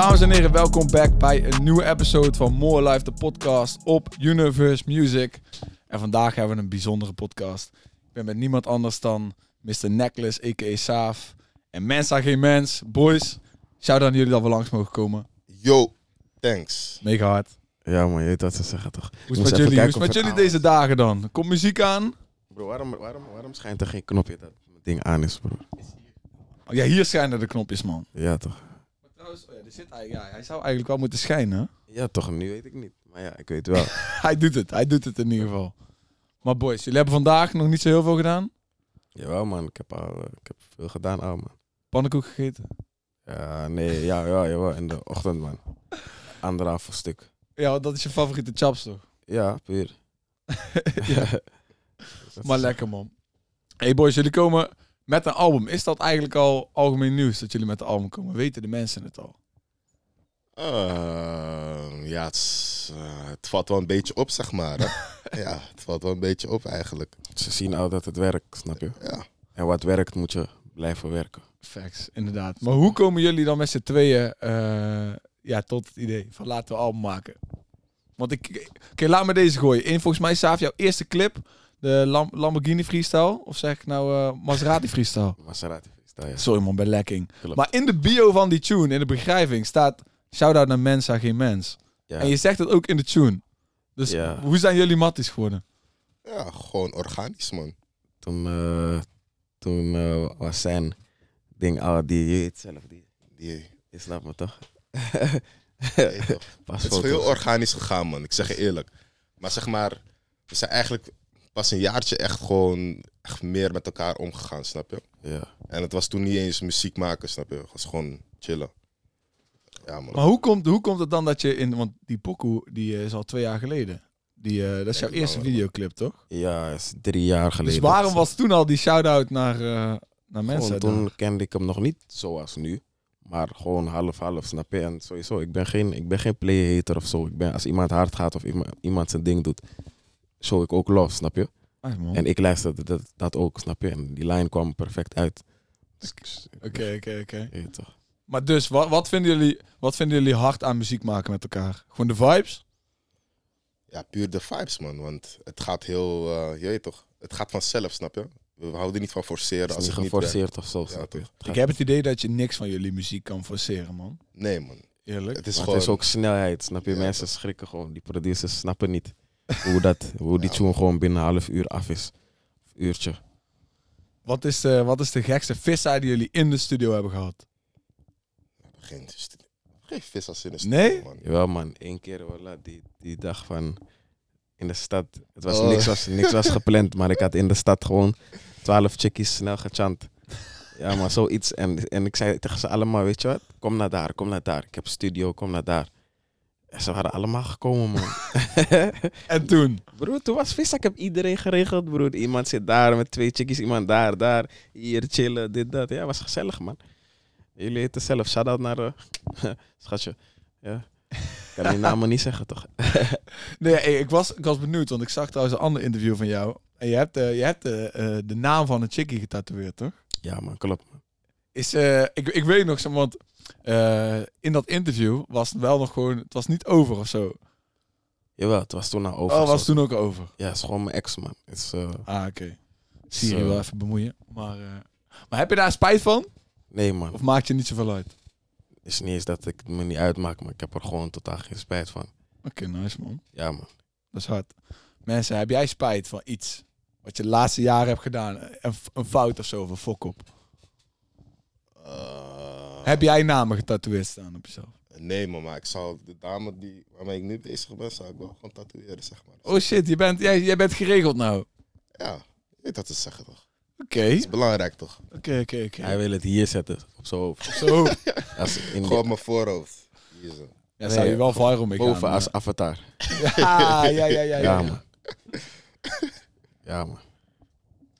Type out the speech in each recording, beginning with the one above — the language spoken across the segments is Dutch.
Dames en heren, welkom back bij een nieuwe episode van More Life, de podcast op Universe Music. En vandaag hebben we een bijzondere podcast. Ik ben met niemand anders dan Mr. Necklace, a.k.a. Saaf. En Mensa Geen Mens. Boys, shout aan jullie dat we langs mogen komen. Yo, thanks. Mega hard. Ja, man, je weet wat ze zeggen toch? Hoe is het met jullie, hoe is met jullie deze dagen dan? Komt muziek aan? Bro, waarom, waarom, waarom schijnt er geen knopje dat het ding aan is, bro? Oh, ja, hier schijnen de knopjes, man. Ja, toch? Maar trouwens, oh ja, er zit, ja, hij zou eigenlijk wel moeten schijnen. Ja, toch? Nu weet ik niet. Maar ja, ik weet wel. Hij doet het, hij doet het in ieder geval. Maar boys, jullie hebben vandaag nog niet zo heel veel gedaan. Jawel, man. Ik heb, al, eh, ik heb veel gedaan, al, man. Pannenkoek gegeten. Ja, nee, ja, ja, jawel. In de ochtend, man. Anderhalf stuk. Ja, dat is je favoriete chaps toch? Ja, puur. ja. Maar lekker man. Hey boys, jullie komen met een album. Is dat eigenlijk al algemeen nieuws dat jullie met een album komen? Weten de mensen het al? Eh, ja, het, is, eh, het valt wel een beetje op, zeg maar. Hè? ja, het valt wel een beetje op eigenlijk. Ze zien al dat het werkt, snap je? Ja. En wat werkt, moet je blijven werken. Facts, inderdaad. Maar hoe komen jullie dan met z'n tweeën eh, ja, tot het idee van laten we album maken? Want ik... Oké, laat me deze gooien. In volgens mij staat jouw eerste clip, de Lam- Lamborghini freestyle. Of zeg ik nou eh, Maserati freestyle? Maserati freestyle, ja. Sorry man, ben lekking. Maar in de bio van die tune, in de beschrijving, staat... Shout-out naar Mensa, geen mens. Ja. En je zegt het ook in de tune. Dus Ja. hoe zijn jullie matties geworden? ja, gewoon organisch, man. Toen, eh, toen eh, was zijn ding al, die je weet zelf, die, Die, je snapt me toch? weet toch. Pas het is heel organisch gegaan, man. Ik zeg je eerlijk. Maar zeg maar, we zijn eigenlijk pas een jaartje echt gewoon echt meer met elkaar omgegaan, snap je? Ja. En het was toen niet eens muziek maken, snap je? Het was gewoon chillen. Ja. Maar hoe komt, hoe komt het dan dat je in... Want die pokoe, die eh, is al twee jaar geleden. Die, eh, dat is jouw Ja, eerste videoclip, toch? Ja, is drie jaar geleden. Dus waarom was toen al die shout-out naar, eh, naar Gewoon, mensen? toen kende ik hem nog niet zoals nu. Maar gewoon half-half, snap je? En sowieso, ik ben geen, ik ben geen play-hater of zo. Ik ben, als iemand hard gaat of iemand, iemand zijn ding doet, show ik ook love, snap je? En ik luisterde dat, dat ook, snap je? En die line kwam perfect uit. Dus Oké, oké, oké. Maar dus, wat, wat, vinden jullie, wat vinden jullie hard aan muziek maken met elkaar? Gewoon de vibes? Ja, puur de vibes, man. Want het gaat heel, eh, je weet toch, het gaat vanzelf, snap je? We houden niet van forceren Het als is niet geforceerd of zo, Ja, snap je? toch. Ik heb het idee dat je niks van jullie muziek kan forceren, man. Nee, man. Eerlijk. Het is Maar gewoon... het is ook snelheid, snap je? Ja, Mensen schrikken gewoon. Die producers snappen niet hoe, dat, hoe die Ja, tune gewoon binnen een half uur af is. Of uurtje. Wat is, de, wat is de gekste vissaai die jullie in de studio hebben gehad? Geen, geen vis als in de Nee? studio, man. Jawel man, één keer voilà, die, die dag van in de stad. Het was, Oh. niks, was, niks was gepland, maar ik had in de stad gewoon twaalf chickies snel gechant. Ja, maar zoiets. En, en ik zei tegen ze allemaal, weet je wat? Kom naar daar, kom naar daar. Ik heb studio, kom naar daar. En ze waren allemaal gekomen, man. En toen? Broer, toen was vis. Ik heb iedereen geregeld, broer. Iemand zit daar met twee chickies, iemand daar, daar. Hier chillen, dit, dat. Ja, was gezellig, man. Jullie eten zelf. Shout-out naar... eh, schatje. Ja. Ik kan die namen niet zeggen, toch? Nee, ik, was, ik was benieuwd, want ik zag trouwens een ander interview van jou. En je hebt, eh, je hebt eh, de naam van een chickie getatoeëerd, toch? Ja, man, klopt. Man. Is, ik, ik weet nog, maar, want in dat interview was het wel nog gewoon... Het was niet over of zo. Jawel, het was toen al over. Oh, was zo. toen ook over? Ja, het is gewoon mijn ex, man. Is, Ah, oké. Siri Zo. wil even bemoeien. Maar, maar heb je daar spijt van? Nee, man. Of maakt je niet zoveel uit? Het is niet eens dat ik me niet uitmaak, maar ik heb er gewoon totaal geen spijt van. Oké, nice man. Ja, man. Dat is hard. Mensen, heb jij spijt van iets wat je de laatste jaren hebt gedaan? Een, een fout of zo, of een fok op? Eh, Heb jij namen getatoeëerd staan op jezelf? Nee, man, maar ik zou de dame die, waarmee ik nu bezig ben, zou ik wel gewoon tatoeëren, zeg maar. Oh shit, je bent, jij, jij bent geregeld nou. Ja, dat te zeggen, toch? Oké, Dat is belangrijk, toch? oké, oké, oké. Hij wil het hier zetten, op zijn hoofd. Zo. Als in Gewoon op mijn voorhoofd. Hier zo. Ja, zou je wel viral mee boven als avatar. Ja, ja, ja, ja. ja, Ja, man. Ja, man.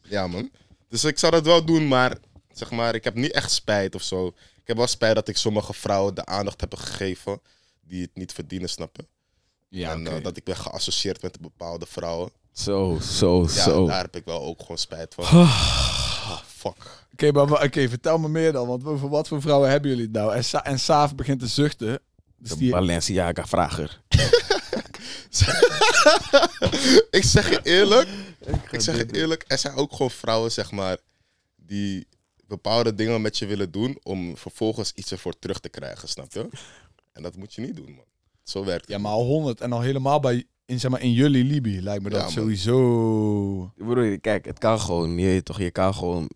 Ja, man. Dus ik zou dat wel doen, maar zeg maar, ik heb niet echt spijt of zo. Ik heb wel spijt dat ik sommige vrouwen de aandacht heb gegeven die het niet verdienen, snap je? Ja, en eh, dat ik ben geassocieerd met bepaalde vrouwen. Zo, zo, Ja, zo. daar heb ik wel ook gewoon spijt van. Ah, fuck. Oké, maar oké, vertel me meer dan. Want over wat voor vrouwen hebben jullie het nou? En, Sa en Saaf begint te zuchten. Dus De die, Balenciaga vrager. ik zeg je eerlijk, ik zeg je eerlijk, er zijn ook gewoon vrouwen, zeg maar, die bepaalde dingen met je willen doen om vervolgens iets ervoor terug te krijgen, snap je? En dat moet je niet doen, man. Zo werkt het. ja, maar al honderd. En al helemaal bij, in, zeg maar, in jullie Libi lijkt me dat sowieso... Broer, kijk, het kan gewoon. Je weet toch, je kan gewoon.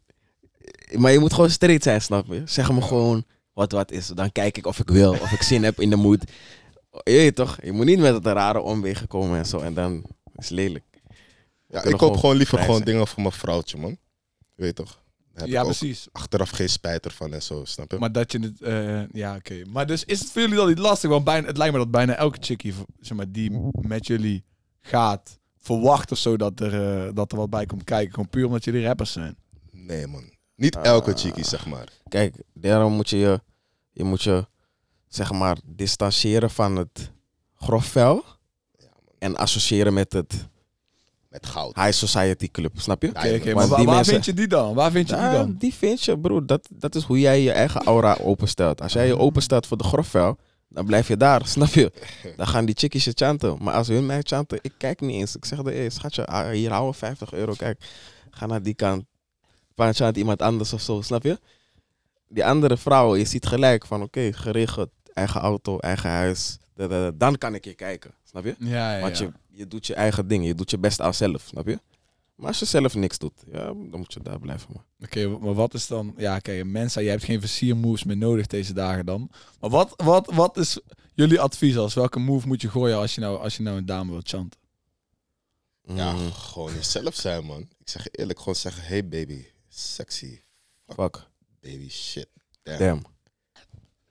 Maar je moet gewoon straight zijn, snap je? Zeg me gewoon wat wat is. Dan kijk ik of ik wil, of ik zin heb in de moed. Je weet toch, je moet niet met het rare omwegen komen en zo. En dan is het lelijk. Ja, kunnen ik koop gewoon gewoon liever vrij gewoon dingen voor mijn vrouwtje, man. Je weet toch? Heb Ja, ik ook precies. achteraf geen spijt ervan en zo, snap je? Maar dat je het... eh, ja, oké. Maar dus is het voor jullie dan niet lastig? Want bijna, het lijkt me dat bijna elke chickie zeg maar, die met jullie gaat... verwacht of zo dat er, eh, dat er wat bij komt kijken. Gewoon puur omdat jullie rappers zijn. Nee, man. Niet elke chickie, zeg maar. Kijk, daarom moet je je, je, moet je zeg maar, distancieren van het grof vuil. En associëren met het Met goud. high society club, snap je? Maar maar die waar, mensen- vind je die dan? Waar vind je die dan? die vind je, broer. Dat, dat is hoe jij je eigen aura openstelt. Als jij je openstelt voor de grofvuil, dan blijf je daar, snap je? Dan gaan die chickies je chanten. Maar als hun mij chanten, ik kijk niet eens. Ik zeg, hey, schatje, ah, hier houden 50 euro. Kijk, ga naar die kant. Van chant iemand anders of zo, snap je? Die andere vrouwen, je ziet gelijk van, oké, geregeld, eigen auto, eigen huis. Da, da, da. Dan kan ik je kijken, snap je? Ja, ja, Want ja. Je, doet je eigen ding, je doet je best als zelf, snap je? Maar als je zelf niks doet, ja, dan moet je daar blijven, man. Oké, maar wat is dan... Ja, oké, mensen, jij hebt geen versiermoves meer nodig deze dagen dan. Maar wat, wat, wat is jullie advies als? Welke move moet je gooien als je nou, als je nou een dame wilt chanten? Ja, Mm, gewoon jezelf zijn, man. Ik zeg je eerlijk, gewoon zeggen, hey baby, sexy, fuck, baby, shit. Damn. damn.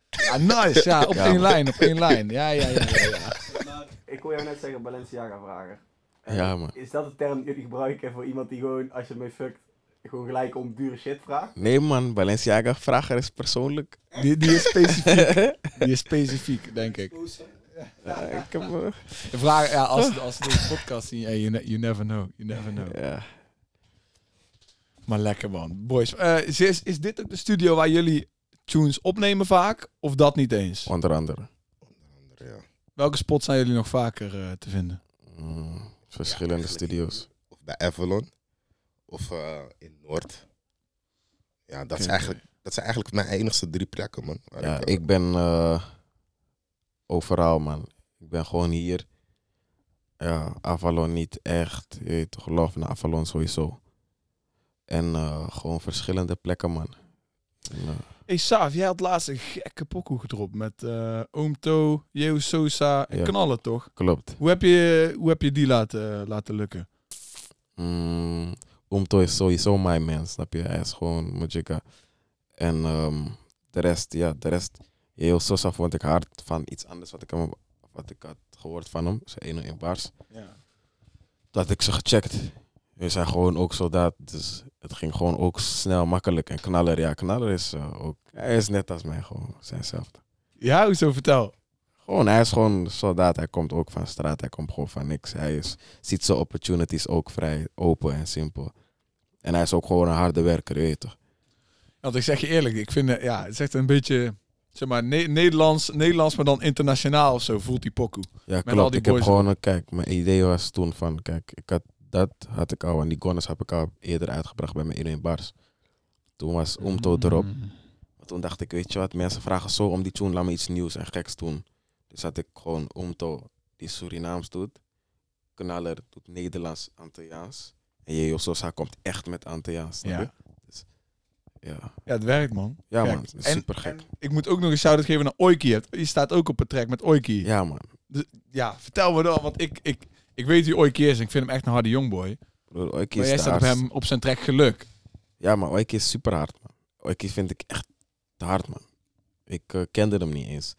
Ja, nice. Ja, op één lijn, op één lijn. Ja, ja, ja, ja. ja. Ik wil jou net zeggen Balenciaga vragen. Ja, man. Is dat de term die jullie gebruiken voor iemand die gewoon, als je ermee fuckt, gewoon gelijk om dure shit vraagt? Nee, man, Balenciaga vrager is persoonlijk. Die, die is specifiek. Die is specifiek, denk ik. Ja, ik heb, De vraag, ja, als, als ze deze podcast zien, hey, you, ne- you never know. You never know. ja. Maar lekker man. Boys, eh, is, is- is dit ook de studio waar jullie tunes opnemen vaak? Of dat niet eens? Onder andere. Welke spots zijn jullie nog vaker eh, te vinden? Mm, verschillende studio's. Of bij Avalon. Of eh, in Noord. Ja, dat, is eigenlijk, dat zijn eigenlijk mijn enigste drie plekken, man. Ja, ik ben eh, overal, man. Ik ben gewoon hier. Ja, Avalon niet echt. Je weet toch, love naar Avalon sowieso. En eh, gewoon verschillende plekken, man. Eh, Hey Saaf, jij had laatst een gekke pokoe gedropt met eh Oom To, Jeo Sosa en Ja. Knallen toch? klopt. Hoe heb je, hoe heb je die laten, laten lukken? Mm, Umto is sowieso mijn man, snap je? Hij is gewoon Majika. En ehm, de rest, ja, de rest. Heel Sosa vond ik hard van iets anders wat ik, hem, wat ik had gehoord van hem. Zijn ene in bars. Ja. Dat ik ze gecheckt. We zijn gewoon ook soldaat, dus het ging gewoon ook snel, makkelijk. En Knaller, ja, Knaller is eh, ook, hij is net als mij gewoon, zijnzelfde. Ja, hoezo vertel? Gewoon, hij is gewoon soldaat, hij komt ook van straat, hij komt gewoon van niks. Hij is, ziet zijn opportunities ook vrij open en simpel. En hij is ook gewoon een harde werker, weet je toch? Want ik zeg je eerlijk, ik vind, ja, het is echt een beetje, zeg maar, Ne- Nederlands, Nederlands, maar dan internationaal of zo voelt die pokoe. Ja, klopt. die Ik heb gewoon, een- kijk, mijn idee was toen van, kijk, ik had, dat had ik al, en die gunners heb ik al eerder uitgebracht bij mijn 1 bars. Toen was Umto erop. Mm. Maar toen dacht ik, weet je wat, mensen vragen zo om die tune, laat me iets nieuws en geks doen. Dus had ik gewoon Umto, die Surinaams doet. Knaller doet Nederlands, Antilliaans. En Jeo Sosa komt echt met Antilliaans, snap je? Ja. Ja, ja, het werkt man. ja Kijk, man, dat is en- super gek. ik moet ook nog een shout-out geven naar Oiki. Je staat ook op een track met Oiki. Ja man, Ja, vertel me dan, want ik, ik, ik weet wie Oiki is en ik vind hem echt een harde jongboy. broer, Maar is jij staat op hem op zijn track geluk. Ja, maar Oiki is super hard, man. Oiki vind ik echt te hard, man. Ik eh, kende hem niet eens.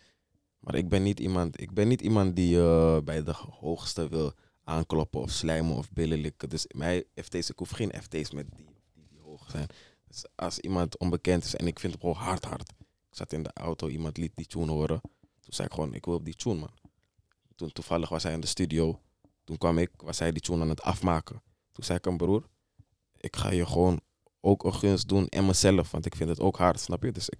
Maar ik ben niet iemand, ik ben niet iemand die eh, bij de hoogste wil aankloppen of slijmen of billen likken. Dus mij FT's, ik hoef geen FT's met die, die, die hoog zijn. Dus als iemand onbekend is en ik vind hem gewoon hard hard. Ik zat in de auto, iemand liet die tune horen. Toen zei ik gewoon, ik wil op die tune, man. Toen toevallig was hij in de studio. Toen kwam ik, was hij die tune aan het afmaken. Toen zei ik hem, broer, ik ga je gewoon ook een gunst doen en mezelf. Want ik vind het ook hard, snap je? Dus ik,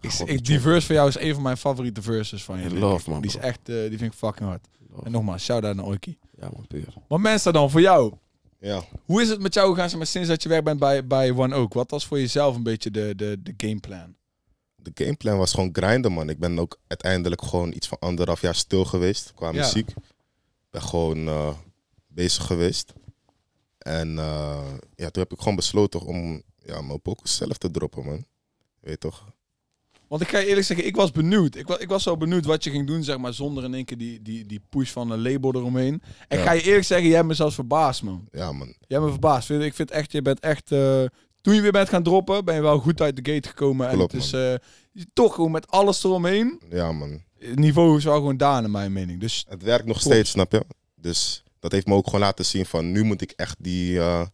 Ik, ik, die verse van jou is een van mijn favoriete verses van je. Love, man, Die is bro. echt, eh, die vind ik fucking hard. En nogmaals, shout-out naar Oiki. Ja man, puur. Maar mensen dan, voor jou. Ja, Hoe is het met jou gegaan maar, sinds dat je weg bent bij, bij One Oak? Wat was voor jezelf een beetje de, de, de gameplan? de gameplan was gewoon grinden, man. Ik ben ook uiteindelijk gewoon iets van anderhalf jaar stil geweest qua Ja. muziek. Ben gewoon eh, bezig geweest. En eh, ja, toen heb ik gewoon besloten om ja, mijn pokus zelf te droppen, man. Weet toch? Want ik ga je eerlijk zeggen, ik was benieuwd. Ik was, ik was wel benieuwd wat je ging doen, zeg maar, zonder in één keer die, die, die push van een label eromheen. En Ja. ga je eerlijk zeggen, jij hebt me zelfs verbaasd, man. Ja, man. Jij hebt me verbaasd. Vind- Ik vind echt, je bent echt... eh, toen je weer bent gaan droppen, ben je wel goed uit de gate gekomen. Klopt, en het is je- toch gewoon met alles eromheen. Ja, man. Het niveau is wel gewoon daar, naar mijn mening. Dus Het werkt nog steeds, snap je? Dus dat heeft me ook gewoon laten zien van nu moet ik echt die, eh,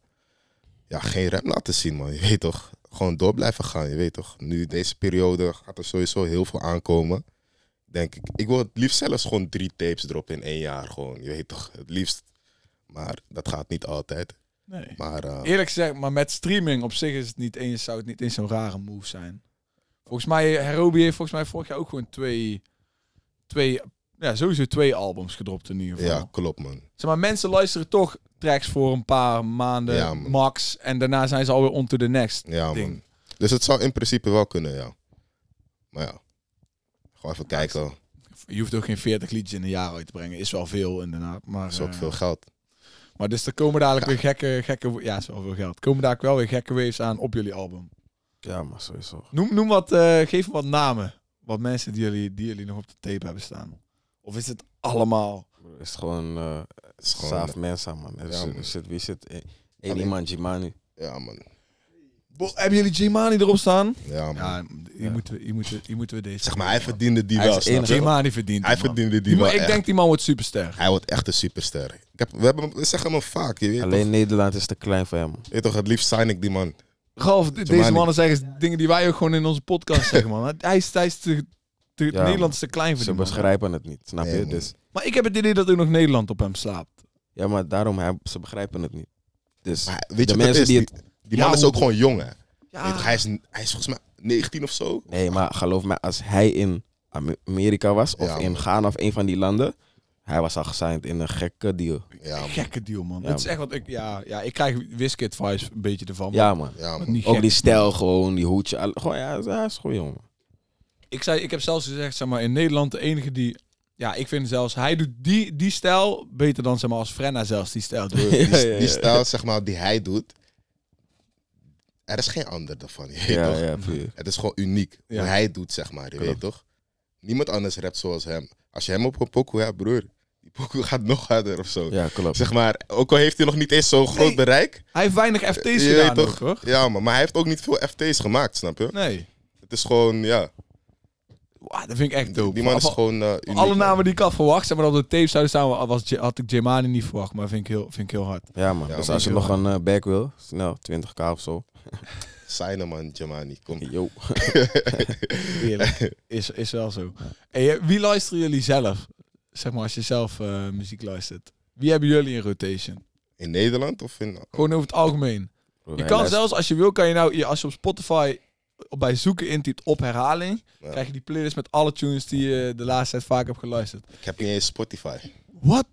ja, geen rem laten zien, man. Je weet toch? Gewoon door blijven gaan, je weet toch? Nu deze periode gaat er sowieso heel veel aankomen. Denk ik. Ik wil het liefst zelfs gewoon drie tapes droppen in één jaar, gewoon. Je weet toch? Het liefst. Maar dat gaat niet altijd. nee. Maar eh, eerlijk gezegd, maar met streaming op zich is het niet eens, zou het niet eens zo'n rare move zijn. Volgens mij, Herobi heeft volgens mij vorig jaar ook gewoon twee, twee, ja, sowieso twee albums gedropt in ieder geval. ja, klopt, man. Zeg maar, mensen luisteren toch tracks voor een paar maanden Ja, max. En daarna zijn ze alweer on to the next. Ja, Ding. man. Dus het zou in principe wel kunnen, ja. Maar ja. Gewoon even kijken. Je hoeft ook geen 40 liedjes in een jaar uit te brengen. Is wel veel inderdaad. Maar, is ook eh, veel geld. maar dus er komen dadelijk weer gekke, gekke... Ja, is wel veel geld. Er komen dadelijk wel weer gekke waves aan op jullie album. Ja, maar sowieso. Noem, noem wat, eh, geef me wat namen. Wat mensen die jullie, die jullie nog op de tape hebben staan. Of is het allemaal... Het is gewoon, eh Het is gewoon, Saaf Mensa, man. Er Ja, zit- man. zit, wie zit? Eh, Eén Alleen- iemand, Jimani. ja, man. Bo- hebben jullie Jimani erop staan? Ja, man. Ja, hier, Ja. Moeten, we, hier, moeten, hier moeten we deze... Zeg maar, hij verdiende die Hij wel? Jimani verdient Hij het, man. verdiende die Die man- wel ik echt. denk die man wordt superster. Hij wordt echt een superster. Ik heb, we, hebben, we zeggen hem vaak. Je weet, Alleen toch, Nederland is te klein voor hem. je weet toch, het liefst sign ik die man. Ralf, de- deze mannen zeggen dingen die wij ook gewoon in onze podcast zeggen, man. Hij is, hij is te, te, Ja, Nederland is te klein voor Ze die man. begrijpen het niet, snap Nee, je? man. Dus, Maar ik heb het idee dat ook nog Nederland op hem slaapt. ja, maar daarom, hij, ze begrijpen het niet. Dus Maar weet je de wat het mensen is? die Die, het... die man Ja, is ook gewoon jong, hè. Ja, je, hij, is, hij is volgens mij 19 of zo. Nee, maar geloof mij, als hij in Ame- Amerika was, of Ja, in man. Ghana of een van die landen, hij was al gesigned in een gekke deal. Ja, man. gekke deal, man. Ja, dat is man. echt wat ik... Ja, ja ik krijg Wizkid vibes een beetje ervan. Ja, man. Ja, maar man. niet Ook gek. die stijl gewoon, die hoedje. al- Gewoon, ja, hij is gewoon jong. man. Ik, zei, ik heb zelfs gezegd, zeg maar, in Nederland de enige die... Ja, ik vind zelfs, hij doet die, die stijl beter dan, zeg maar, als Frenna zelfs die stijl doet. Die, Ja, ja, die ja. stijl, zeg maar, die hij doet. Er is geen ander daarvan, je weet Ja, toch? ja, puur. Het is gewoon uniek. Ja. Hoe hij het doet, zeg maar. Je Klopt. weet toch? Niemand anders rapt zoals hem. Als je hem op een pokoe hebt, broer. Die pokoe gaat nog harder of zo. Ja, klopt. Zeg maar, ook al heeft hij nog niet eens zo'n groot Nee. bereik. Hij heeft weinig FT's je weet gedaan toch? ook, hoor. Ja, maar, maar hij heeft ook niet veel FT's gemaakt, snap je? Nee. Het is gewoon, ja. Wauw, dat vind ik echt Die, dope. die man is gewoon uh, uniek. Alle man. namen die ik had verwacht, zeg maar, op de tape zouden staan, was, had ik Jemani niet verwacht. Maar vind ik heel, vind ik heel hard. Ja, man. Ja, dus man, als je nog een eh, back wil, snel, 20k of zo. Signen, man, Jamani. Kom. Yo. Eerlijk. is, is wel zo. Hey, eh, wie luisteren jullie zelf? Zeg maar, als je zelf eh, muziek luistert. Wie hebben jullie in rotation? In Nederland of in... Gewoon over het algemeen. Bro, Je kan zelfs, als je wil, kan je nou, je- als je op Spotify op- bij zoeken intypt op herhaling, Ja. krijg je die playlist met alle tunes die je de laatste tijd vaak hebt geluisterd. Ik heb niet eens Spotify. Wat?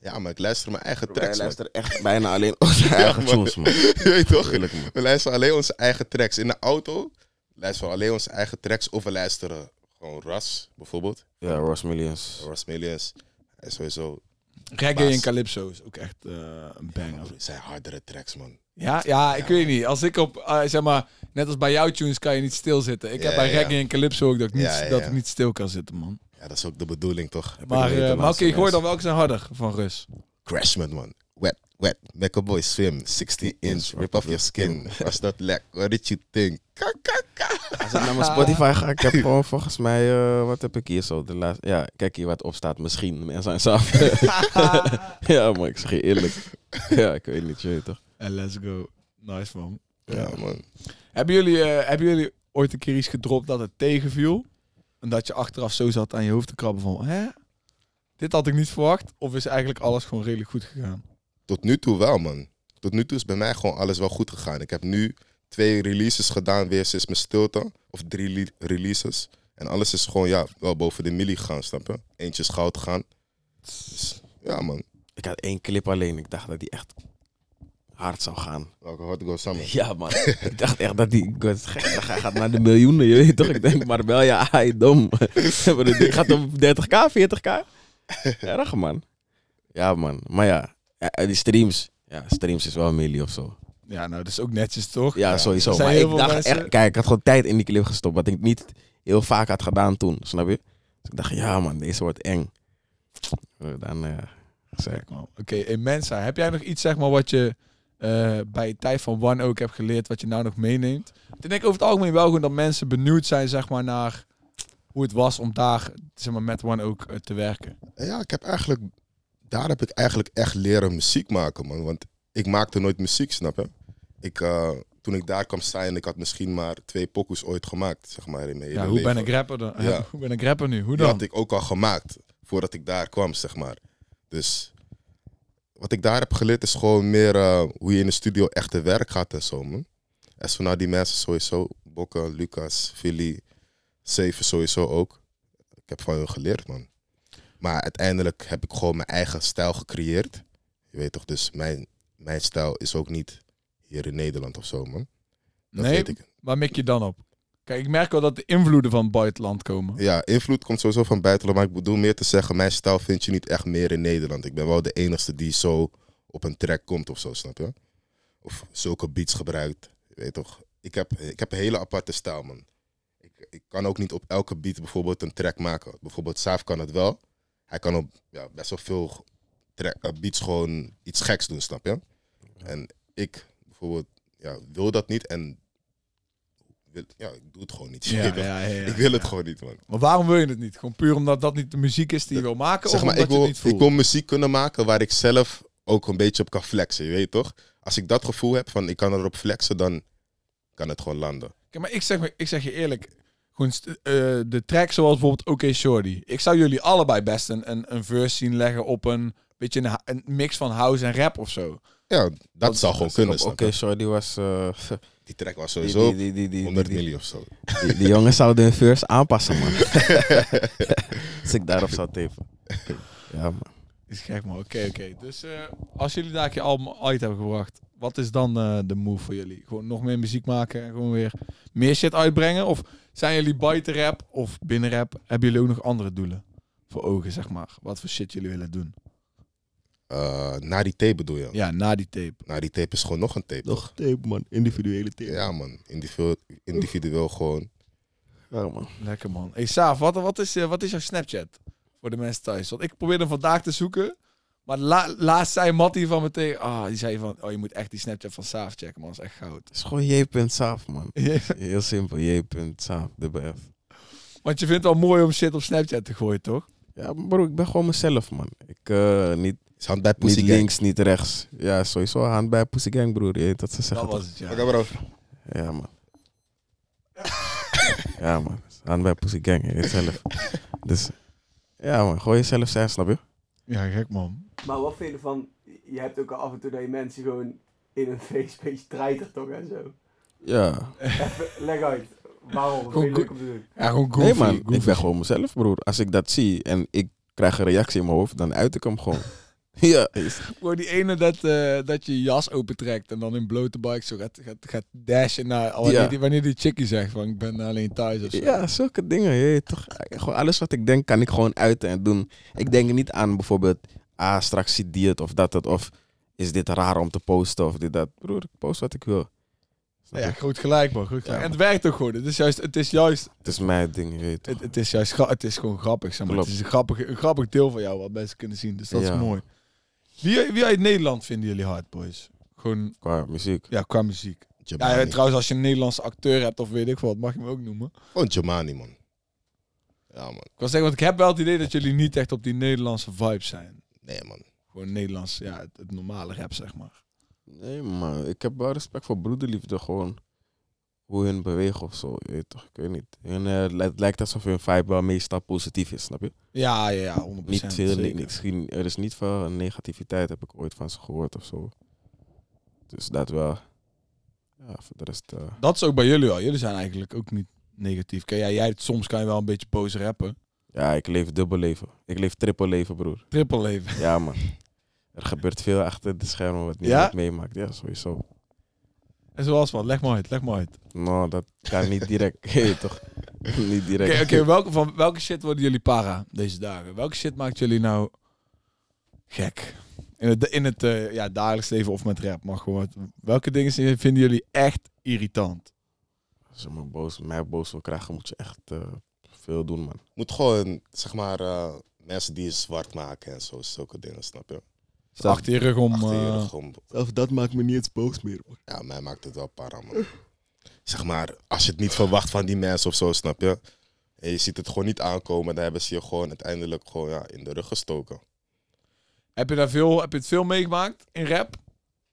Ja, maar ik luister mijn eigen Bro, tracks, man. luistert echt bijna alleen onze eigen man. tunes, man. Je weet toch? Eerlijk, man. We luisteren alleen onze eigen tracks. In de auto luisteren we alleen onze eigen tracks. Of we luisteren gewoon Ras, bijvoorbeeld. Ja, Ross Millions. Ras Millions. Hij is sowieso... Reggae Baas. en Calypso is ook echt eh, een banger. Het zijn hardere tracks, man. Ja, ja, ik weet niet. Als ik op, eh, zeg maar, net als bij jouw tunes kan je niet stilzitten. Ik heb Ja, bij ja. reggae en calypso ook dat ik niet, Ja, ja, dat ja. ik niet stil kan zitten, man. Ja, dat is ook de bedoeling, toch? Maar, eh, maar oké, ik hoor dan welke zijn harder van Rus. Crashman, man. Wet, wet. Make a boy swim. 60 inch. Rip off your skin. Was dat lek? What did you think? Ka, ka, ka. Als ik naar mijn Spotify ga, ik heb gewoon volgens mij, eh, wat heb ik hier zo? De laatste, ja, kijk hier wat op staat. Misschien, mensen zijn zelf. ja, maar ik zeg je eerlijk. ja, ik weet niet, je weet toch. En let's go. Nice, man. Ja, man. Hebben jullie, eh, hebben jullie ooit een keer iets gedropt dat het tegenviel? En dat je achteraf zo zat aan je hoofd te krabben van, hè? Dit had ik niet verwacht. Of is eigenlijk alles gewoon redelijk goed gegaan? Tot nu toe wel, man. Tot nu toe is bij mij gewoon alles wel goed gegaan. Ik heb nu twee releases gedaan weer sinds mijn stilte. Of drie releases. En alles is gewoon, ja, wel boven de milli gegaan, snap je? Eentje is goud gegaan. Dus, ja, man. Ik had één clip alleen. Ik dacht dat die echt hard zou gaan. Welke Hard Go Summer? Ja, man. ik dacht echt dat die... Hij gaat naar de miljoenen, je weet toch? Ik denk, maar wel, ja, hij dom. ding gaat op 30k, 40k. Erg, man. Ja, man. Maar ja, die streams... Ja, streams is wel een of zo. Ja, nou, dat is ook netjes, toch? Ja, Ja, sowieso. Maar ik dacht mensen- echt... Kijk, ik had gewoon tijd in die clip gestopt. Wat ik niet heel vaak had gedaan toen, snap je? Dus ik dacht, ja man, deze wordt eng. Eh, Dan eh zei ik, man. Oké, Mensa, heb jij nog iets, zeg maar, wat je eh, bij je tijd van One ook hebt geleerd, wat je nou nog meeneemt? Ik denk over het algemeen wel gewoon dat mensen benieuwd zijn, zeg maar, naar hoe het was om daar, zeg maar, met One ook te werken. Ja, ik heb eigenlijk... Daar heb ik eigenlijk echt leren muziek maken, man. Want ik maakte nooit muziek, snap je? Ik, eh, toen ik daar kwam staan, ik had misschien maar twee pokoes ooit gemaakt, zeg maar, in mijn Ja, hele hoe ben ik rapper dan? Ja. hoe ben ik rapper nu? Hoe Die dan? had ik ook al gemaakt voordat ik daar kwam, zeg maar. Dus wat ik daar heb geleerd is gewoon meer eh, hoe je in de studio echt te werk gaat en zo, man. En zo nou die mensen sowieso, Bokke, Lucas, Philly, Zeven sowieso ook. Ik heb van hun geleerd, man. Maar uiteindelijk heb ik gewoon mijn eigen stijl gecreëerd. Je weet toch, dus mijn, mijn stijl is ook niet hier in Nederland of zo, man. Dat nee, weet ik. waar mik je dan op? Kijk, ik merk wel dat de invloeden van buitenland komen. Ja, invloed komt sowieso van buitenland. Maar ik bedoel meer te zeggen, mijn stijl vind je niet echt meer in Nederland. Ik ben wel de enige die zo op een track komt of zo, snap je? Of zulke beats gebruikt. Je weet toch? Ik heb, ik heb een hele aparte stijl, man. Ik, ik kan ook niet op elke beat bijvoorbeeld een track maken. Bijvoorbeeld Saaf kan het wel. Hij kan op ja, best wel veel track, eh, beats gewoon iets geks doen, snap je? En ik bijvoorbeeld ja, wil dat niet en wil, ja, ik doe het gewoon niet. Ja, ja, ja, ik wil het gewoon niet, man. Maar waarom wil je het niet? Gewoon puur omdat dat niet de muziek is die je wil maken? Zeg of maar, omdat ik wil, je het niet voelt? ik wil muziek kunnen maken waar ik zelf ook een beetje op kan flexen, je weet toch? Als ik dat gevoel heb van ik kan erop flexen, dan kan het gewoon landen. Kijk, maar ik zeg, ik zeg je eerlijk. Gewoon eh, de track zoals bijvoorbeeld Oké Shorty. Ik zou jullie allebei best een, een, een verse zien leggen op een beetje een, een mix van house en rap of zo. Ja, dat zou gewoon kunnen. Oké, sorry, die was... eh, Die track was sowieso die, die, die, die, 100 die, miljoen of zo. die, die jongens zouden hun verse aanpassen, man. Als ik daarop zou tapen. Ja, man. Is gek man. Oké, oké. Dus eh, als jullie daar een keer album uit hebben gebracht, wat is dan eh, de move voor jullie? Gewoon nog meer muziek maken en gewoon weer meer shit uitbrengen? Of zijn jullie buiten rap of binnen rap? Hebben jullie ook nog andere doelen voor ogen, zeg maar? Wat voor shit jullie willen doen? Eh, na die tape bedoel je? Ja, na die tape. Na die tape is gewoon nog een tape. toch? tape, man. Individuele tape. Ja, man. Individueel, individueel gewoon. Ja, man. Lekker man. Hey Saaf, wat, wat, is, eh, wat is jouw Snapchat voor de mensen thuis? Want ik probeerde hem vandaag te zoeken. Maar la, laatst zei Mattie van me tegen... Ah, die zei van... Oh, je moet echt die Snapchat van Saaf checken, man. Dat is echt goud. Het is gewoon j.saaf, man. Heel simpel, j.saaf, dubbel F. Want je vindt het wel mooi om shit op Snapchat te gooien, toch? Ja, maar bro, ik ben gewoon mezelf, man. Ik, eh, niet, Is hand bij niet Pussy Gang. links, niet rechts. Ja, sowieso hand bij Pussy Gang, broer. Je weet dat ze zeggen. Dat was het, ja. Oké, bro. Ja, man. ja, man. Hand bij Pussy Gang, je weet zelf. Dus, ja, man. Gooi jezelf zeggen, snap je? Ja, gek man. Maar wat vind je ervan? Je hebt ook al af en toe dat je mensen gewoon in een feest een beetje treitert toch en zo. Ja. Even, leg uit. Waarom? Wat leuk om te doen? Ja, gewoon goofy. Nee, man. Ik ben gewoon mezelf, broer. Als ik dat zie en ik krijg een reactie in mijn hoofd, dan uit ik hem gewoon. ja. Gewoon die ene dat, eh, dat je je jas opentrekt en dan in blote bike zo gaat, gaat, gaat dashen naar... Wanneer, Ja. die, wanneer die chickie zegt van ik ben alleen thuis of zo. Ja, zulke dingen. Je toch, gewoon alles wat ik denk, kan ik gewoon uiten en doen. Ik denk niet aan bijvoorbeeld, ah, straks ziet die het of dat het. Of is dit raar om te posten of dit dat. Broer, ik post wat ik wil. Snap Ja, je? groot gelijk man. Groot gelijk. Ja. En het werkt ook gewoon. Het is juist, het is juist, Het is mijn ding, weet het, het is juist, het is gewoon grappig. Zeg maar. Het is een grappig, een grappig deel van jou wat mensen kunnen zien. Dus dat Ja. is mooi. Wie, wie uit Nederland vinden jullie hard, boys? Gewoon, Qua muziek. ja, qua muziek. Ja, trouwens, als je een Nederlandse acteur hebt of weet ik wat, mag je hem ook noemen. Gewoon Jamani, man. Ja, man. Ik was zeggen, want ik heb wel het idee dat jullie niet echt op die Nederlandse vibe zijn. Nee, man. Gewoon Nederlands, ja, het, het normale rap, zeg maar. Nee, man. Ik heb wel respect voor broederliefde. Gewoon hoe hun bewegen of zo. Je weet toch, ik weet niet. En, eh, het lijkt alsof hun vibe wel meestal positief is, snap je? Ja, ja, ja, 100%. Niet veel, zeker. ni- misschien, er is niet veel negativiteit, heb ik ooit van ze gehoord of zo. Dus dat wel. Ja, voor de rest... eh, Dat is ook bij jullie wel. Jullie zijn eigenlijk ook niet negatief. Kijk, ja, jij, soms kan je wel een beetje boos rappen. ja, ik leef dubbel leven. Ik leef triple leven, broer. Triple leven. Ja, man. Er gebeurt veel achter de schermen wat Ja? niemand meemaakt. Ja, sowieso. En zoals wat, leg maar uit, leg maar uit. Nou, dat kan niet direct. Weet toch? niet direct. Oké, oké, welke, van welke shit worden jullie para deze dagen? Welke shit maakt jullie nou gek? In het, in het eh, ja, dagelijks leven of met rap, maar gewoon. wat- Welke dingen zijn- vinden jullie echt irritant? Als je me boos, mij boos wil krijgen, moet je echt eh, veel doen, man. Moet gewoon, zeg maar, eh, mensen die je zwart maken en zo, zulke dingen, snap je? Achter je rug om. Achter je eh, rug om- Zelfs dat maakt me niet eens boos meer, man. Ja, mij maakt het wel para, man. Zeg maar, als je het niet verwacht van die mensen of zo, snap je? En je ziet het gewoon niet aankomen, dan hebben ze je gewoon uiteindelijk gewoon ja, in de rug gestoken. heb, je daar veel, heb je het veel meegemaakt in rap?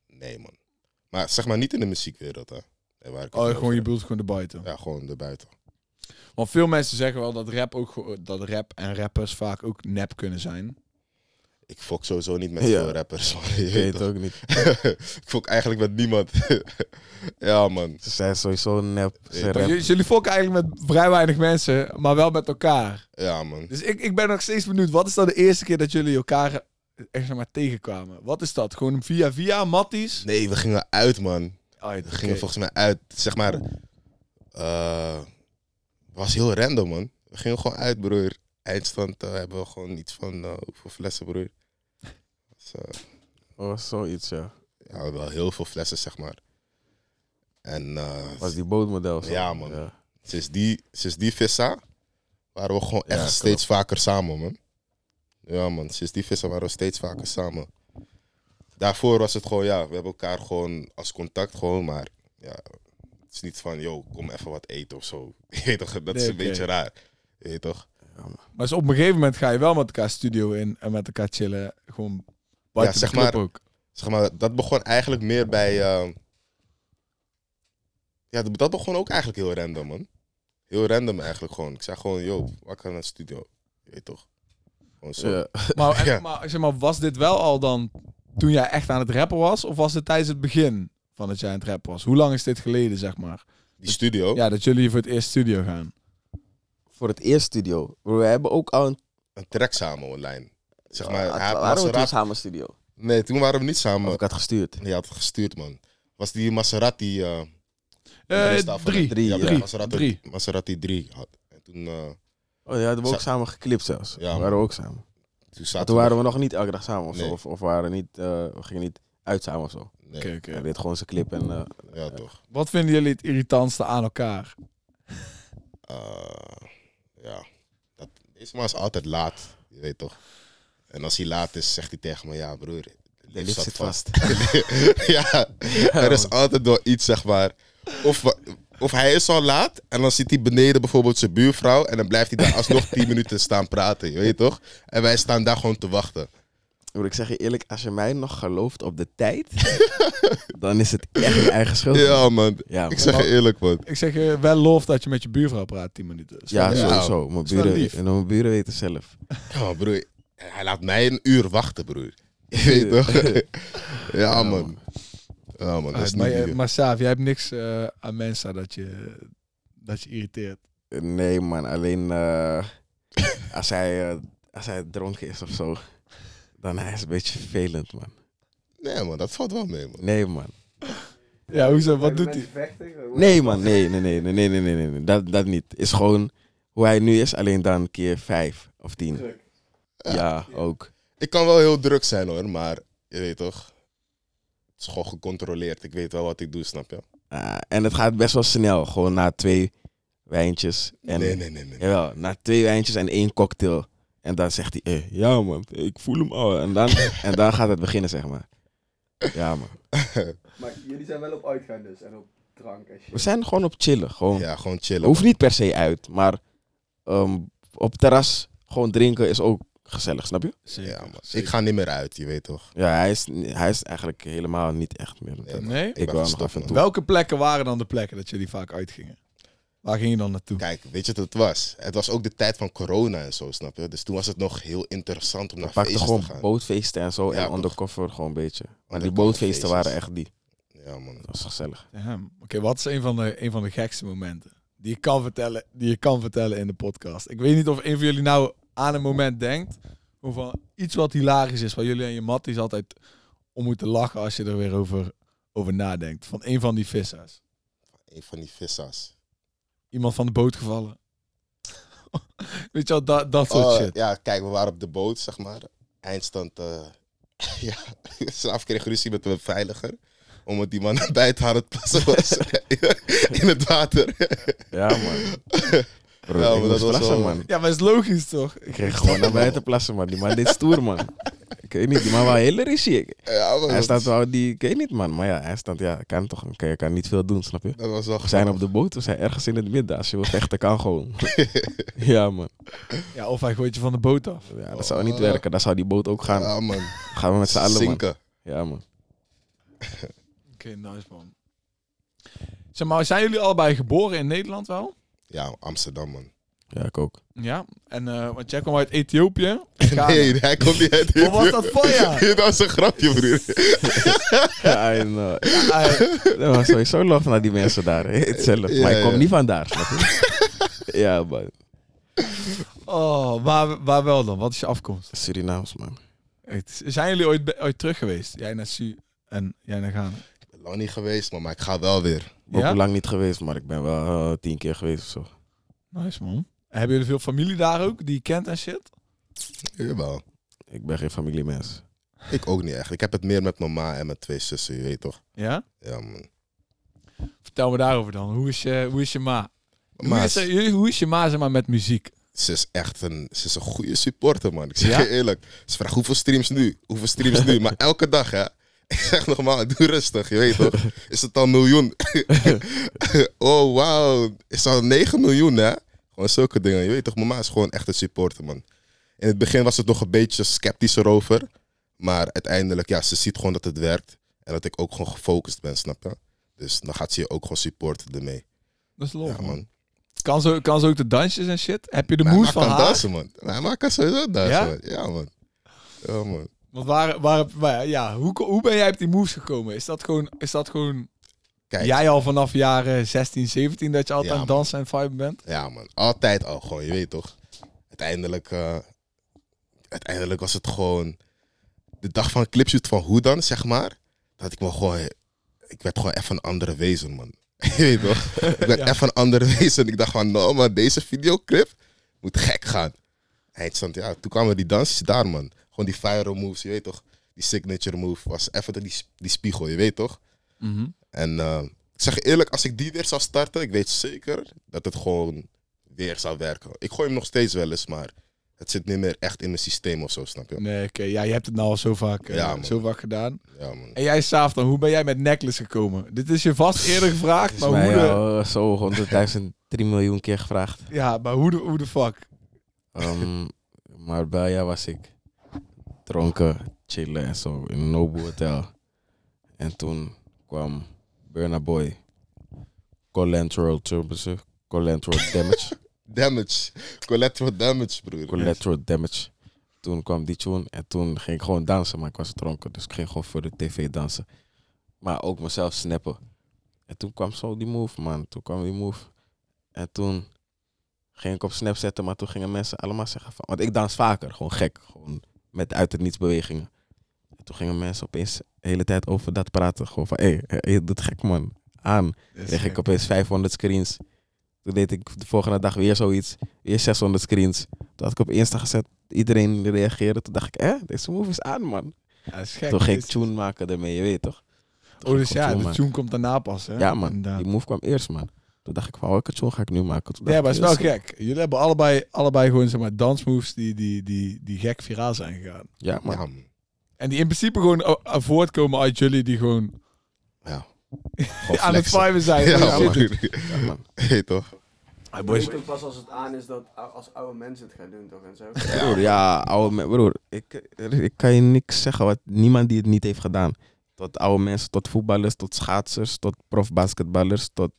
Nee, man. Maar zeg maar niet in de muziekwereld, hè. Nee, waar ik het Oh, over gewoon je bedoelt gewoon de buiten. Ja, gewoon erbuiten. Want veel mensen zeggen wel dat rap, ook, dat rap en rappers vaak ook nep kunnen zijn. Ik fok sowieso niet met Ja. veel rappers, man. Je Ik weet het ook niet. ik fok eigenlijk met niemand. ja, man. Ze zijn sowieso nep. J- Jullie fokken eigenlijk met vrij weinig mensen, maar wel met elkaar. Ja, man. Dus ik, ik ben nog steeds benieuwd. Wat is dan de eerste keer dat jullie elkaar echt zeg maar tegenkwamen? Wat is dat? Gewoon via via Matties? Nee, we gingen uit, man. Uit, We gingen volgens mij uit. Zeg maar. eh was heel random, man. We gingen gewoon uit, broer. Eindstand hebben we gewoon iets van. eh, hoeveel flessen, broer? Dus, eh, Oh, zoiets, ja. ja, wel heel veel flessen, zeg maar. En eh, Was die bootmodel zo? Ja, man. Ja. sinds, die, sinds die vissa waren we gewoon echt steeds vaker samen, man. Ja, man. Sinds die vissa waren we steeds vaker samen. Daarvoor was het gewoon, ja, we hebben elkaar gewoon als contact gewoon, maar ja, het is niet van, yo, kom even wat eten of zo. Dat is een beetje raar. Je weet toch? Maar dus op een gegeven moment ga je wel met elkaar studio in en met elkaar chillen. Gewoon buiten zeg de club maar- ook. Zeg maar, dat begon eigenlijk meer bij, eh, ja, dat begon ook eigenlijk heel random, man. Heel random eigenlijk gewoon. Ik zei gewoon, yo, wat kan een studio? Je weet toch? Gewoon zo. Ja. Maar, en- Ja. maar, zeg maar, was dit wel al dan toen jij echt aan het rappen was? Of was het tijdens het begin van dat jij aan het rappen was? Hoe lang is dit geleden, zeg maar? Die studio. Ja, dat jullie voor het eerst studio gaan. Voor het eerst studio. We hebben ook al een... een track samen online. Zeg maar, hij had waren we toen Maserati- samen studio? Nee, toen waren we niet Of samen. ik had gestuurd. Nee, je had het gestuurd, man. Was die Maserati... eh Eh, van- drie. Drie, Ja. Drie. Maserati, Drie. Maserati 3 had. En toen, eh, Oh, ja, hadden we ook Sa- samen geklipt zelfs. Ja, Ja, waren we ook samen. toen Maar zaten toen waren we nog niet elke dag samen of zo. Nee. Of, of waren niet, eh, we gingen niet uit samen of zo. Nee, Oké, oké. Hij deed gewoon zijn clip en... eh, ja, toch. Wat vinden jullie het irritantste aan elkaar? Eh, ja. Dat, deze man is altijd laat. Je weet toch. En als hij laat is, zegt hij tegen me, ja broer, de lift zit vast. ja, er is altijd wel iets, zeg maar. Of, of hij is al laat en dan zit hij beneden bijvoorbeeld zijn buurvrouw en dan blijft hij daar alsnog 10 minuten staan praten, je weet toch? En wij staan daar gewoon te wachten. Broer, ik zeg je eerlijk, als je mij nog gelooft op de tijd, dan is het echt je eigen schuld. Ja, man. Ja, Ik zeg je eerlijk, man. Ik zeg je wel lof dat je met je buurvrouw praat 10 minuten. Ja, Ja. sowieso. Mijn buren, lief. en mijn buren weten zelf. Ja, broer. Hij laat mij een uur wachten, broer. Je weet toch? ja, man. Ja, man. Dat is maar, niet lief. maar Saaf, jij hebt niks eh, aan mensen dat je, dat je irriteert. Nee, man. Alleen eh, als, hij, eh, als hij dronken is of zo, dan is het een beetje vervelend, man. Nee, man, dat valt wel mee, man. Nee, man. Ja, hoezo? Wat doet hij? Nee, man. Nee, nee, nee, nee, nee, nee, nee, nee. Dat, dat niet. Is gewoon hoe hij nu is, alleen dan keer vijf of tien. Ja, ja, ook. Ik kan wel heel druk zijn hoor, maar je weet toch? Het is gewoon gecontroleerd. Ik weet wel wat ik doe, snap je? Ah, en het gaat best wel snel. Gewoon na twee wijntjes. En, nee, nee, nee, nee. Jawel, na twee wijntjes en één cocktail en dan zegt hij, eh, ja man, ik voel hem al. En dan, en dan gaat het beginnen, zeg maar. Ja man. Maar jullie zijn wel op uitgaan dus en op drank en shit. We zijn gewoon op chillen. Gewoon. Ja, gewoon chillen. Hoeft niet per se uit, maar ehm, op terras gewoon drinken is ook gezellig, snap je? Zeker, Ja, man. zeker. Ik ga niet meer uit, je weet toch? Ja, hij is, hij is eigenlijk helemaal niet echt meer. Nee? Ik ben wil nog gestopt, af en toe. Welke plekken waren dan de plekken dat jullie vaak uitgingen? Waar ging je dan naartoe? Kijk, weet je wat het was? Het was ook de tijd van corona en zo, snap je? Dus toen was het nog heel interessant om naar feesten gewoon te gaan. bootfeesten en zo. Ja, en undercover gewoon een beetje. Maar die bootfeesten waren echt die. Ja, man. Dat was gezellig. Oké, wat is een van, de, een van de gekste momenten die je, kan vertellen, die je kan vertellen in de podcast? Ik weet niet of een van jullie nou aan een moment denkt, of van iets wat hilarisch is, waar jullie en je matties altijd om moeten lachen als je er weer over, over nadenkt. Van een van die vissers. Een van die vissers. Iemand van de boot gevallen. weet je wel, dat, dat soort Oh, shit. Ja, kijk, we waren op de boot, zeg maar. Eindstand, eh ja, s'avonds kreeg ruzie met de beveiliger. Omdat die man buiten aan het plassen was. in het water. Ja, man. Bro, Ja, maar dat was plassen, wel- man. Ja, maar is logisch toch? Ik kreeg gewoon naar buiten plassen, man. Die man deed stoer, man. Ik weet niet, die man wou hele ruzie. Ja, man, Hij dat, staat wel die, ik weet niet, man. Maar ja, hij staat, ja, kan toch, kan, je kan niet veel doen, snap je? dat was wel We zijn op de boot, we zijn ergens in het midden. Als je wil vechten, kan gewoon. ja, man. Ja, of hij gooit je van de boot af. Ja, dat zou niet werken. Dan zou die boot ook gaan. Ja, man. Gaan we met z'n allen, man. Zinken. Ja, man. Oké, nice man. Zeg maar, zijn jullie allebei geboren in Nederland wel? Ja, Amsterdam, man. Ja, ik ook. Ja. En, eh want jij kwam uit Ethiopië. Nee, hij komt niet uit. Wat was dat voor jou? dat was een grapje, broer. Ja, en, eh, Ah, dat was sowieso love naar die mensen daar. Hetzelfde. Ja, maar ik kom ja. niet van daar, snap je? ja, man. oh, waar, waar wel dan? Wat is je afkomst? Surinaams, man. Zijn jullie ooit, ooit terug geweest? Jij naar Su en jij naar Ghana? Lang niet geweest, man, maar ik ga wel weer. Ook Ja? lang niet geweest, maar ik ben wel eh, tien keer geweest of zo. Nice man. Hebben jullie veel familie daar ook die je kent en shit? Jawel. Ik ben geen familiemens. Ik ook niet echt. Ik heb het meer met mijn ma en mijn twee zussen, je weet toch? Ja? Ja, man. Vertel me daarover dan. Hoe is je, hoe is je ma? Hoe Maar is, er- jullie- hoe is je ma zeg maar, met muziek? ze is echt een, ze is een goede supporter, man. Ik zeg Ja? je eerlijk. Ze vraagt hoeveel streams nu? Hoeveel streams nu? Maar elke dag, hè. Ik zeg nogmaals, doe rustig, je weet toch? Is het al een miljoen? oh, wauw. Is het al 9 miljoen, hè? Gewoon zulke dingen. Je weet toch, mama is gewoon echt een supporter, man. In het begin was het nog een beetje sceptisch erover. Maar uiteindelijk, ja, ze ziet gewoon dat het werkt. En dat ik ook gewoon gefocust ben, snap je? Dus dan gaat ze je ook gewoon supporten ermee. Dat is lol, Ja, man. man. Kan ze, kan ze ook de dansjes en shit? Heb je de Mijn moves ma van kan haar? dansen, man. Mijn ma kan sowieso dansen, Ja? man. Ja, man. Ja, man. Want waar, waar, waar- ja, hoe, hoe ben jij op die moves gekomen? Is dat gewoon, is dat gewoon Kijk, jij al vanaf jaren 16, 17 dat je altijd Ja, aan dansen en viben bent? Ja, man. Altijd al gewoon, je weet toch. Uiteindelijk, eh, uiteindelijk was het gewoon de dag van clipshoot van hoe dan, zeg maar. Dat ik me gewoon, ik werd gewoon even een andere wezen, man. je weet toch? Ik werd Ja. even een andere wezen. Ik dacht van, nou, maar deze videoclip moet gek gaan. Eindstand, ja, toen kwamen die dansjes daar, man. Gewoon die fire moves, je weet toch? Die signature move was even die, die spiegel, je weet toch? En eh, ik zeg je eerlijk, als ik die weer zou starten, ik weet zeker dat het gewoon weer zou werken. Ik gooi hem nog steeds wel eens, maar het zit niet meer echt in mijn systeem of zo, snap je? Nee, oké. Ja, je hebt het nou al zo vaak, eh, Ja, zo vaak gedaan. Ja, man. En jij, Saaf, dan, hoe ben jij met Necklace gekomen? Dit is je vast eerder gevraagd, maar hoe de, al zo 100.000, 3 miljoen keer gevraagd. ja, maar hoe de, hoe de fuck? Ehm, maar bij jou was ik dronken, chillen en zo in een Nobu Hotel. En toen kwam Burna Boy, Collateral Turbine, Collateral Damage, Damage. Collateral damage, broer. Collateral Damage. Toen kwam die tune en toen ging ik gewoon dansen, maar ik was dronken. Dus ik ging gewoon voor de tv dansen. Maar ook mezelf snappen. En toen kwam zo die move, man. Toen kwam die move. En toen ging ik op snap zetten, maar toen gingen mensen allemaal zeggen van... Want ik dans vaker, gewoon gek. Gewoon met uit het niets bewegingen. En toen gingen mensen opeens de hele tijd over dat praten. Gewoon van, hé, hey, je doet gek, man. Aan. kreeg ik opeens 500 screens. Toen deed ik de volgende dag weer zoiets. Weer 600 screens. Toen had ik op Insta gezet. Iedereen reageerde. Toen dacht ik, hè, deze move is aan, man. Ja, is gek. Toen ging ik tune maken ermee, je weet toch? Toen Oh, dus ja, de tune komt daarna pas, hè? Ja, man. Inderdaad. Die move kwam eerst, man. Toen dacht ik van, welke tune ga ik nu maken? Toen Ja, maar het ik, is wel gek. Jullie hebben allebei, allebei gewoon zeg maar, dansmoves die, die, die, die gek viraal zijn gegaan. Ja, man. Ja, man. En die in principe gewoon uh, uh, voortkomen uit jullie die gewoon Ja. Gewoon aan het viben zijn. Ja, man. Ja, man. Hey, toch? Hey, Je boys. pas als het aan is dat als oude mensen het gaan doen, toch? En zo. Broer, ja, oude me- broer, ik, ik kan je niks zeggen wat niemand die het niet heeft gedaan. Tot oude mensen, tot voetballers, tot schaatsers, tot profbasketballers, tot...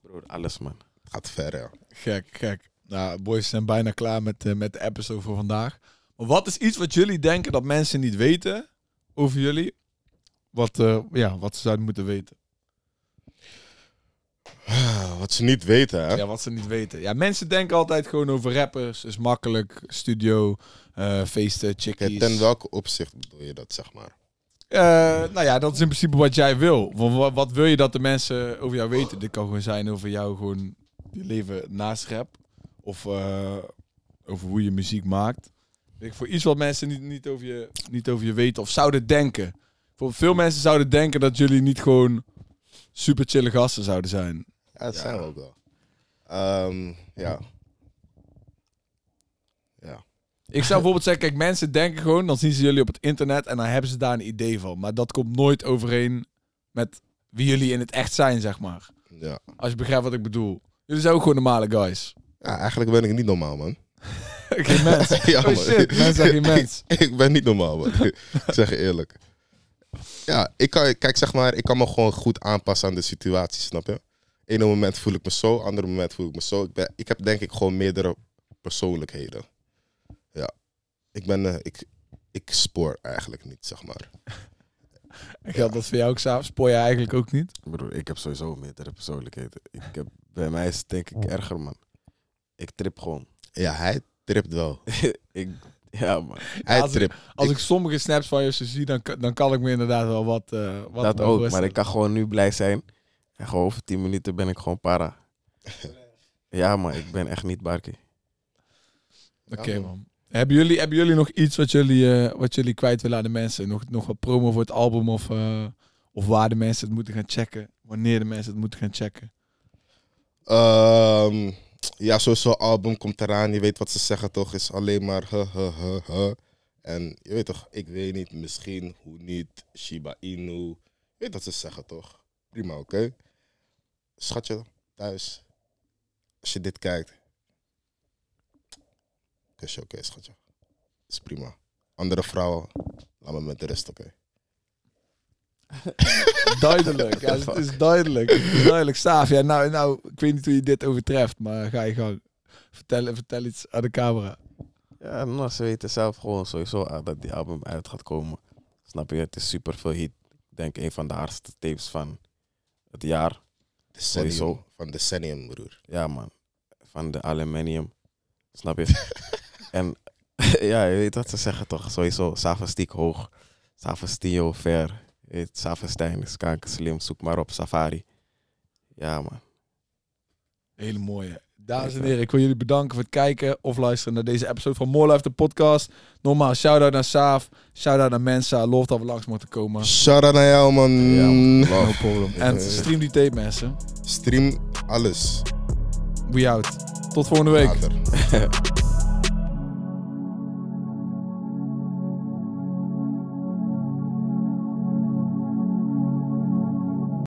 Broer, alles man. Gaat ver, ja. Gek, gek. Nou, boys zijn bijna klaar met, eh, met de episode voor vandaag. Maar wat is iets wat jullie denken dat mensen niet weten over jullie? wat, eh, ja, wat ze zouden moeten weten? Ah, Wat ze niet weten, hè? Ja, wat ze niet weten. Ja, mensen denken altijd gewoon over rappers. Is makkelijk. Studio, eh, feesten, chickies. ten welke opzicht bedoel je dat, zeg maar? Eh, nou ja, dat is in principe wat jij wil. Wa- wa- Wat, wil je dat de mensen over jou weten? Dit kan gewoon zijn over jou gewoon je leven naast rap. Of eh, over hoe je muziek maakt. Ik, voor iets wat mensen niet, niet, over je, niet over je weten of zouden denken. Voor veel mensen zouden denken dat jullie niet gewoon super chille gasten zouden zijn. Ja, dat Ja. zijn we ook wel. Ehm, ja. Ik zou bijvoorbeeld zeggen, kijk, mensen denken gewoon, dan zien ze jullie op het internet en dan hebben ze daar een idee van. Maar dat komt nooit overeen met wie jullie in het echt zijn, zeg maar. ja. Als je begrijpt wat ik bedoel. Jullie zijn ook gewoon normale guys. Ja, eigenlijk ben ik niet normaal, man. Geen mens. ja, Oh man. shit, mensen zijn geen mens. ik, ik ben niet normaal, man. ik zeg je eerlijk. Ja, ik kan, kijk, zeg maar, ik kan me gewoon goed aanpassen aan de situatie, snap je? Ene moment voel ik me zo, andere moment voel ik me zo. Ik, ben, ik heb denk ik gewoon meerdere persoonlijkheden. Ja. Ik ben, eh, ik, ik spoor eigenlijk niet, zeg maar. Geldt dat voor jou ook, Saaf? Spoor je eigenlijk ook niet? Broer, ik heb sowieso meerdere persoonlijkheden. Ik heb, bij mij is het denk ik erger, man. Ik trip gewoon. Ja, hij tript wel. ik, ja, man. Hij als ik-. Als ik, Ik- sommige snaps van je zie, dan, kan- dan kan ik me inderdaad wel wat, eh wat dat ook. Maar ik kan gewoon nu blij zijn. En gewoon over 10 minuten ben ik gewoon para. ja, maar ik ben echt niet barkie. Oké, Ja, man. Hebben jullie, hebben jullie nog iets wat jullie, eh, wat jullie kwijt willen aan de mensen? Nog, nog wat promo voor het album of, eh, of waar de mensen het moeten gaan checken? Wanneer de mensen het moeten gaan checken? Ehm, ja, sowieso album komt eraan. Je weet wat ze zeggen toch? Is alleen maar huh, huh, huh, huh. En je weet toch, ik weet niet, misschien, hoe niet, Shiba Inu. Je weet wat ze zeggen toch? Prima, oké? Schatje, thuis. Als je dit kijkt. Kusje, oké, schatje. Is prima. Andere vrouwen, laat me met de rest, oké? Duidelijk, ja, het is duidelijk. Het is duidelijk. Saaf, ja, nou, nou, ik weet niet hoe je dit overtreft, maar ga je gang. Vertel, vertel iets aan de camera. Ja, nou, ze weten zelf gewoon sowieso ah, dat die album uit gaat komen. Snap je? Het is super veel hit. Ik denk een van de hardste tapes van het jaar. Decennium, Sowieso. van Decennium, broer. Ja, man. Van de aluminium. Snap je? en ja, je weet wat ze zeggen toch? Sowieso, Savastiek hoog. Savastio ver. Savastijn is kanker slim. Zoek maar op Safari. Ja, man. Hele mooie. Dames en heren, ik wil jullie bedanken voor het kijken of luisteren naar deze episode van More Life, de podcast. Nogmaals, shout-out naar Saaf, shout-out naar Mensa. Loof dat we langs mochten komen. Shout out naar jou, man. Ja, man. No problem. En stream die tape, mensen. Stream alles. We out. Tot volgende week. Later.